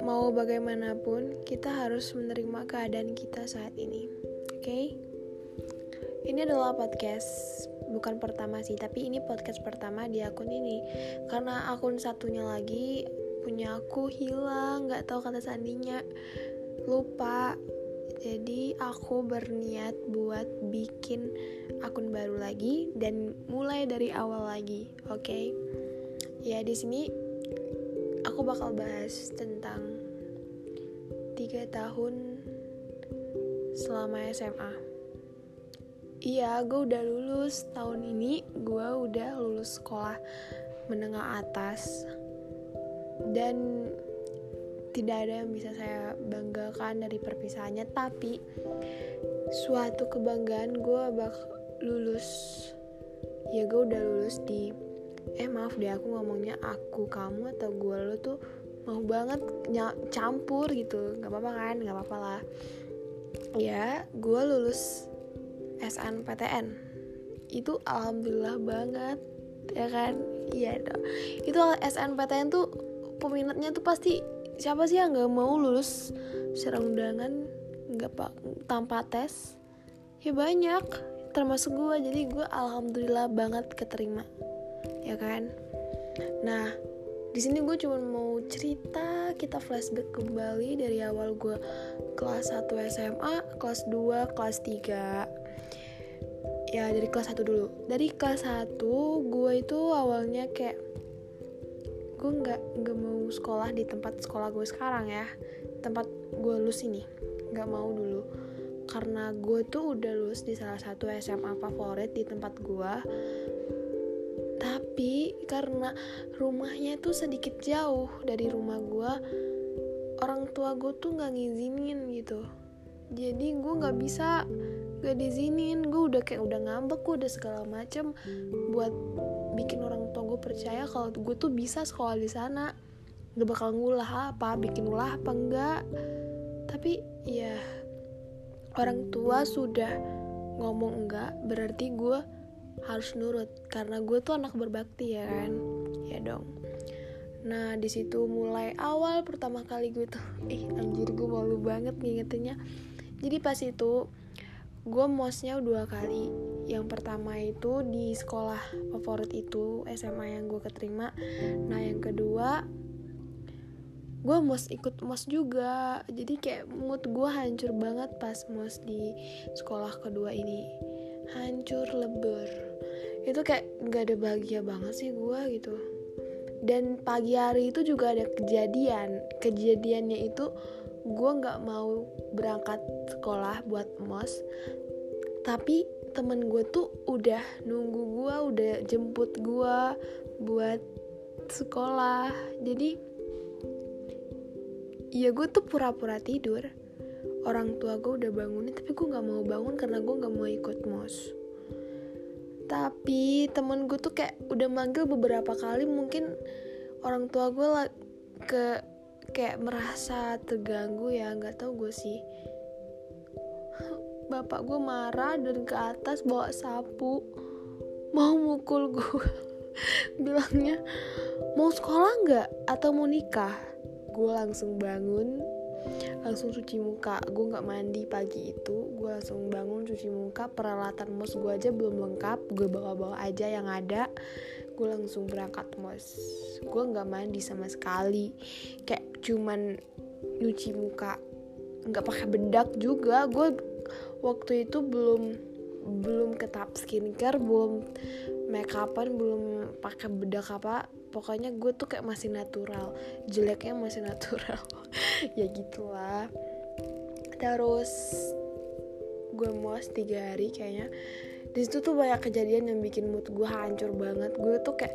Mau bagaimanapun, kita harus menerima keadaan kita saat ini. Oke? Okay? Ini adalah podcast bukan pertama sih, tapi ini podcast pertama di akun ini. Karena akun satunya lagi punya aku hilang, nggak tahu kata sandinya, lupa. Jadi aku berniat buat bikin akun baru lagi dan mulai dari awal lagi, oke? Okay? Ya di sini aku bakal bahas tentang tiga tahun selama SMA. Iya, gue udah lulus tahun ini. Gue udah lulus sekolah menengah atas dan tidak ada yang bisa saya banggakan dari perpisahannya. Tapi suatu kebanggaan gue bak lulus. Ya gue udah lulus di eh maaf deh aku ngomongnya aku kamu atau gue lo tuh mau banget campur gitu. Nggak apa-apa kan? Nggak apa-apa lah. Ya gue lulus SNPTN itu alhamdulillah banget ya kan? Iya dong. Itu SNPTN tuh peminatnya tuh pasti siapa sih yang nggak mau lulus secara undangan? Nggak pak. Tanpa tes. Ya banyak. Termasuk gue jadi gue alhamdulillah banget keterima. Ya kan? Nah di sini gue cuma mau cerita. Kita flashback kembali dari awal gue kelas 1 SMA kelas 2 kelas 3 ya dari kelas 1 dulu. Dari kelas 1 gue itu awalnya kayak gue nggak nggak mau sekolah di tempat sekolah gue sekarang ya. Tempat gue lulus ini nggak mau dulu. Karena gue tuh udah lulus di salah satu SMA favorit di tempat gue tapi karena rumahnya tuh sedikit jauh dari rumah gue orang tua gue tuh nggak ngizinin gitu. Jadi gue nggak bisa gak diizinin gue udah kayak udah ngambek gue udah segala macem. Buat bikin orang tua gue percaya kalau gue tuh bisa sekolah di sana. Gak bakal ngulah apa bikin ulah apa enggak tapi ya orang tua sudah ngomong enggak berarti gue harus nurut. Karena gue tuh anak berbakti ya kan? Ya dong. Nah di situ mulai awal pertama kali gue tuh ih anjir gue malu banget ngingetinnya. Jadi pas itu gue mosnya dua kali. Yang pertama itu di sekolah favorit itu SMA yang gue keterima. Nah yang kedua gue mos ikut mos juga. Jadi kayak mood gue hancur banget pas mos di sekolah kedua ini. Hancur lebur itu kayak nggak ada bahagia banget sih gue gitu. Dan pagi hari itu juga ada kejadian. Kejadiannya itu gue nggak mau berangkat sekolah buat mos. Tapi temen gue tuh udah nunggu gue udah jemput gue buat sekolah. Jadi ya gue tuh pura-pura tidur. Orang tua gue udah bangunin tapi gue nggak mau bangun karena gue nggak mau ikut mos. Tapi temen gue tuh kayak udah manggil beberapa kali mungkin orang tua gue ke kayak merasa terganggu ya nggak tahu gue sih. Bapak gue marah dan ke atas bawa sapu mau mukul gue bilangnya mau sekolah nggak atau mau nikah? Gue langsung bangun langsung cuci muka. Gue nggak mandi pagi itu gue langsung bangun cuci muka. Peralatan mos gue aja belum lengkap gue bawa-bawa aja yang ada gue langsung berangkat mos gue nggak mandi sama sekali. Kayak cuman nyuci muka. Nggak pakai bedak juga. Gue waktu itu belum belum ke skincare belum make upan belum pakai bedak apa. Pokoknya gue tuh kayak masih natural. Jeleknya masih natural. Ya gitulah. Terus gue muas tiga hari kayaknya di situ tuh banyak kejadian yang bikin mood gue hancur banget. Gue tuh kayak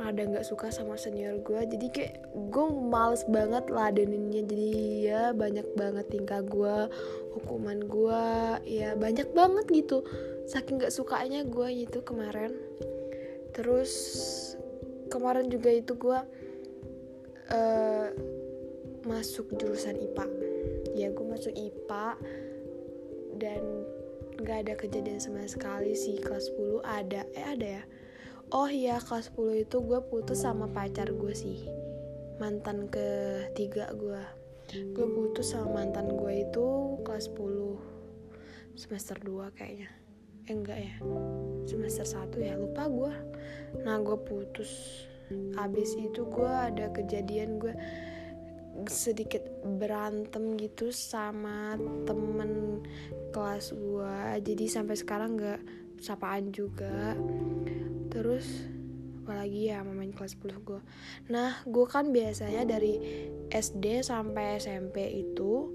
rada nggak suka sama senior gue jadi kayak gue males banget ladeninnya. Jadi ya banyak banget tingkah gue hukuman gue ya banyak banget gitu. Saking nggak sukanya gue gitu kemarin. Terus kemarin juga itu gue uh, masuk jurusan IPA ya gue masuk IPA dan nggak ada kejadian sama sekali sih kelas 10 ada. Eh ada ya? Oh iya kelas 10 itu gue putus sama pacar gue sih. Mantan ketiga gue gue putus sama mantan gue itu kelas 10 semester 2 kayaknya. Eh enggak ya? Semester 1 ya lupa gue nah gue putus. Abis itu gue ada kejadian gue sedikit berantem gitu sama temen kelas gue jadi sampai sekarang nggak sapaan juga. Terus apalagi ya main kelas 10 gue nah gue kan biasanya dari SD sampai SMP itu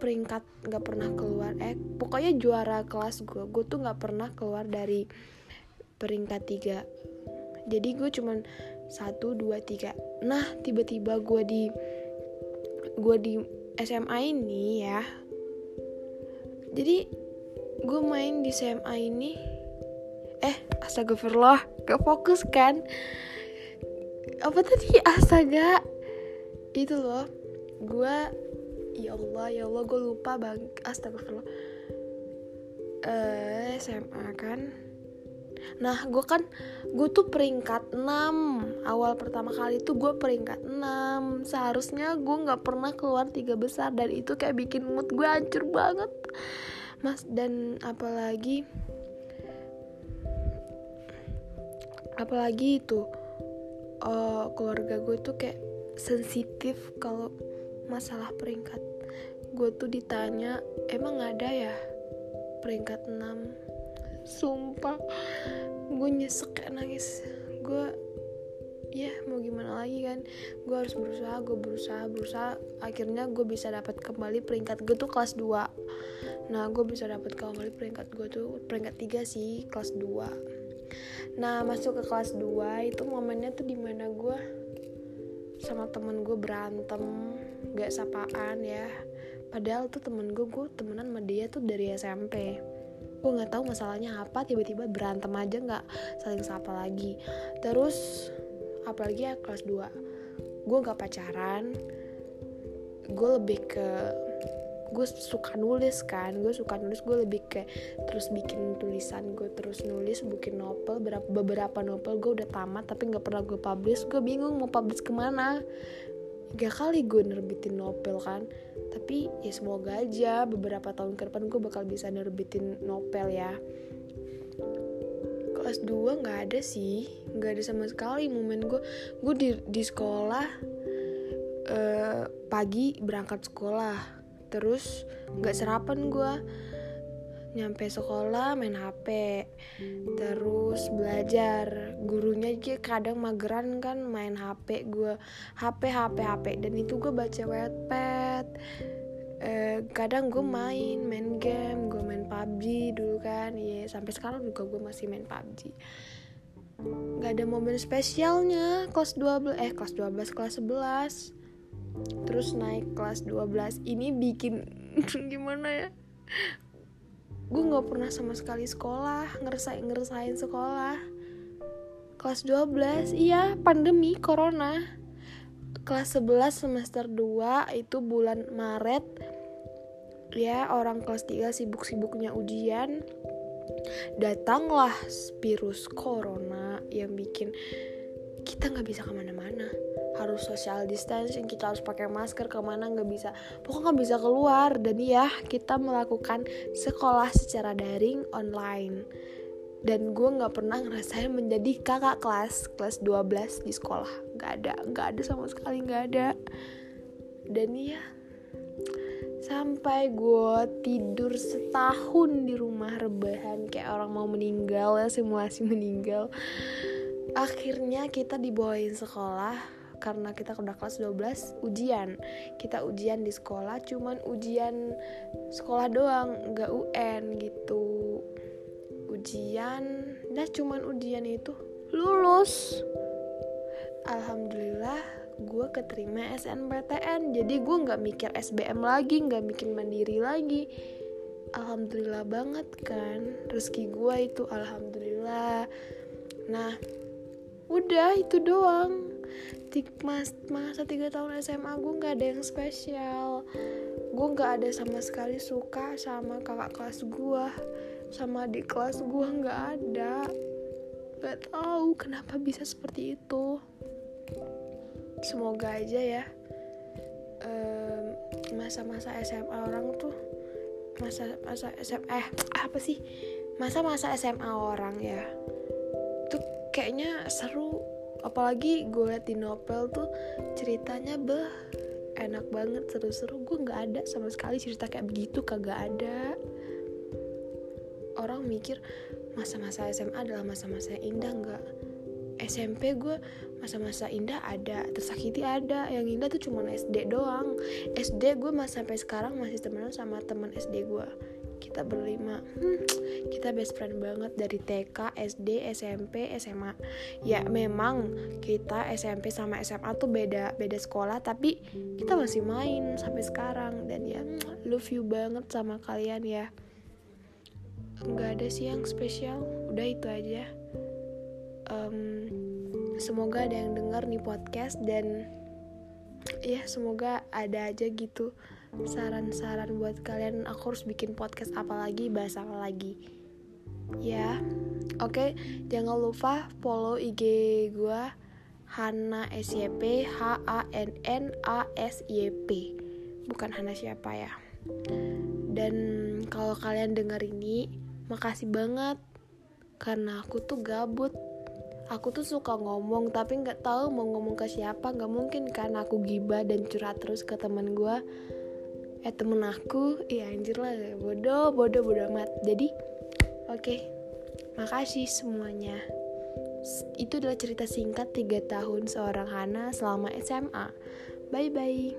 peringkat nggak pernah keluar. Eh pokoknya juara kelas gue gue tuh nggak pernah keluar dari peringkat tiga. Jadi gue cuman satu dua tiga. Nah tiba-tiba gue di gue di SMA ini ya. Jadi gue main di SMA ini. Eh astagfirullah gak fokus kan? Apa tadi? Astaga. Itu loh gue ya Allah ya Allah gue lupa bang astagfirullah. Uh, eh, SMA kan Nah gue kan gue tuh peringkat 6 Awal pertama kali tuh gue peringkat 6 Seharusnya gue gak pernah keluar tiga besar Dan itu kayak bikin mood gue hancur banget. Mas dan apalagi Apalagi itu uh, Keluarga gue tuh kayak sensitif kalau masalah peringkat. Gue tuh ditanya Emang ada ya peringkat 6 sumpah. Gue nyesek kayak nangis. Gue ya mau gimana lagi kan? Gue harus berusaha gue berusaha berusaha. Akhirnya gue bisa dapat kembali peringkat gue tuh kelas 2 nah gue bisa dapat kembali peringkat gue tuh peringkat 3 sih kelas 2 nah masuk ke kelas 2 itu momennya tuh di mana gue sama temen gue berantem gak sapaan ya. Padahal tuh temen gue gue temenan sama dia tuh dari SMP gue nggak tahu masalahnya apa tiba-tiba berantem aja nggak saling sapa lagi. Terus apalagi ya kelas 2 gue nggak pacaran. Gue lebih ke gue suka nulis kan gue suka nulis gue lebih ke terus bikin tulisan gue terus nulis bikin novel beberapa, beberapa novel gue udah tamat tapi nggak pernah gue publish. Gue bingung mau publish ke mana gak kali gue nerbitin novel kan. Tapi ya semoga aja beberapa tahun ke depan gue bakal bisa nerbitin novel ya. Kelas 2 nggak ada sih. Nggak ada sama sekali momen gue. Gue di di sekolah uh, pagi berangkat sekolah. Terus nggak sarapan gue nyampe sekolah main HP terus belajar. Gurunya aja kadang mageran kan main HP gue HP HP HP dan itu gue baca wetpad eh, kadang gue main main game. Gue main PUBG dulu kan. Ya sampai sekarang juga gue masih main PUBG nggak ada momen spesialnya. Kelas 12 eh kelas 12 kelas 11 terus naik kelas 12 ini bikin gimana ya gue nggak pernah sama sekali sekolah ngerasain ngerasain sekolah. Kelas 12 iya pandemi corona. Kelas 11 semester 2 itu bulan Maret. Ya orang kelas 3 sibuk-sibuknya ujian. Datanglah virus corona yang bikin kita nggak bisa ke mana-mana harus social distancing kita harus pakai masker ke mana nggak bisa. Pokoknya nggak bisa keluar. Dan ya kita melakukan sekolah secara daring online. Dan gue nggak pernah ngerasain menjadi kakak kelas kelas 12 di sekolah. Nggak ada nggak ada sama sekali nggak ada. Dan ya sampai gue tidur setahun di rumah rebahan kayak orang mau meninggal ya simulasi meninggal. Akhirnya kita dibawain sekolah karena kita udah kelas 12 ujian. Kita ujian di sekolah cuman ujian sekolah doang nggak UN gitu. Ujian dah cuman ujian itu. Lulus. Alhamdulillah gue keterima SNPTN jadi gue nggak mikir SBM lagi nggak bikin mandiri lagi. Alhamdulillah banget kan rezeki gue itu alhamdulillah. Nah udah itu doang. Mas masa tiga tahun SMA gue nggak ada yang spesial. Gue nggak ada sama sekali suka sama kakak kelas gue sama di kelas gue nggak ada. Gak tahu kenapa bisa seperti itu. Semoga aja ya masa-masa SMA orang tuh masa masa SMA eh apa sih? Masa-masa SMA orang ya kayaknya seru. Apalagi gue liat di novel tuh ceritanya beh enak banget seru-seru. Gue nggak ada sama sekali cerita kayak begitu kagak ada. Orang mikir masa-masa SMA adalah masa-masa indah. Nggak. SMP gue masa-masa indah ada tersakiti ada. Yang indah tuh cuma SD doang. SD gue masih sampai sekarang masih temenan sama teman SD gue kita berlima. Hmm, kita best friend banget dari TK SD SMP SMA ya memang kita SMP sama SMA tuh beda beda sekolah tapi kita masih main sampai sekarang. Dan ya love you banget sama kalian ya. Nggak ada sih yang spesial. Udah itu aja. Um, semoga ada yang dengar nih podcast dan ya semoga ada aja gitu saran-saran buat kalian. Aku harus bikin podcast apa lagi bahas apa lagi. Ya oke. Okay, jangan lupa follow IG gue Hana SYP H A N N A S Y P. Bukan Hana siapa ya. Dan kalau kalian dengar ini makasih banget. Karena aku tuh gabut. Aku tuh suka ngomong tapi nggak tahu mau ngomong ke siapa. Nggak mungkin kan aku gibah dan curhat terus ke teman gue eh temen aku iya anjir lah bodoh bodoh bodoh amat. Jadi oke okay, makasih semuanya. Itu adalah cerita singkat 3 tahun seorang Hana selama SMA bye bye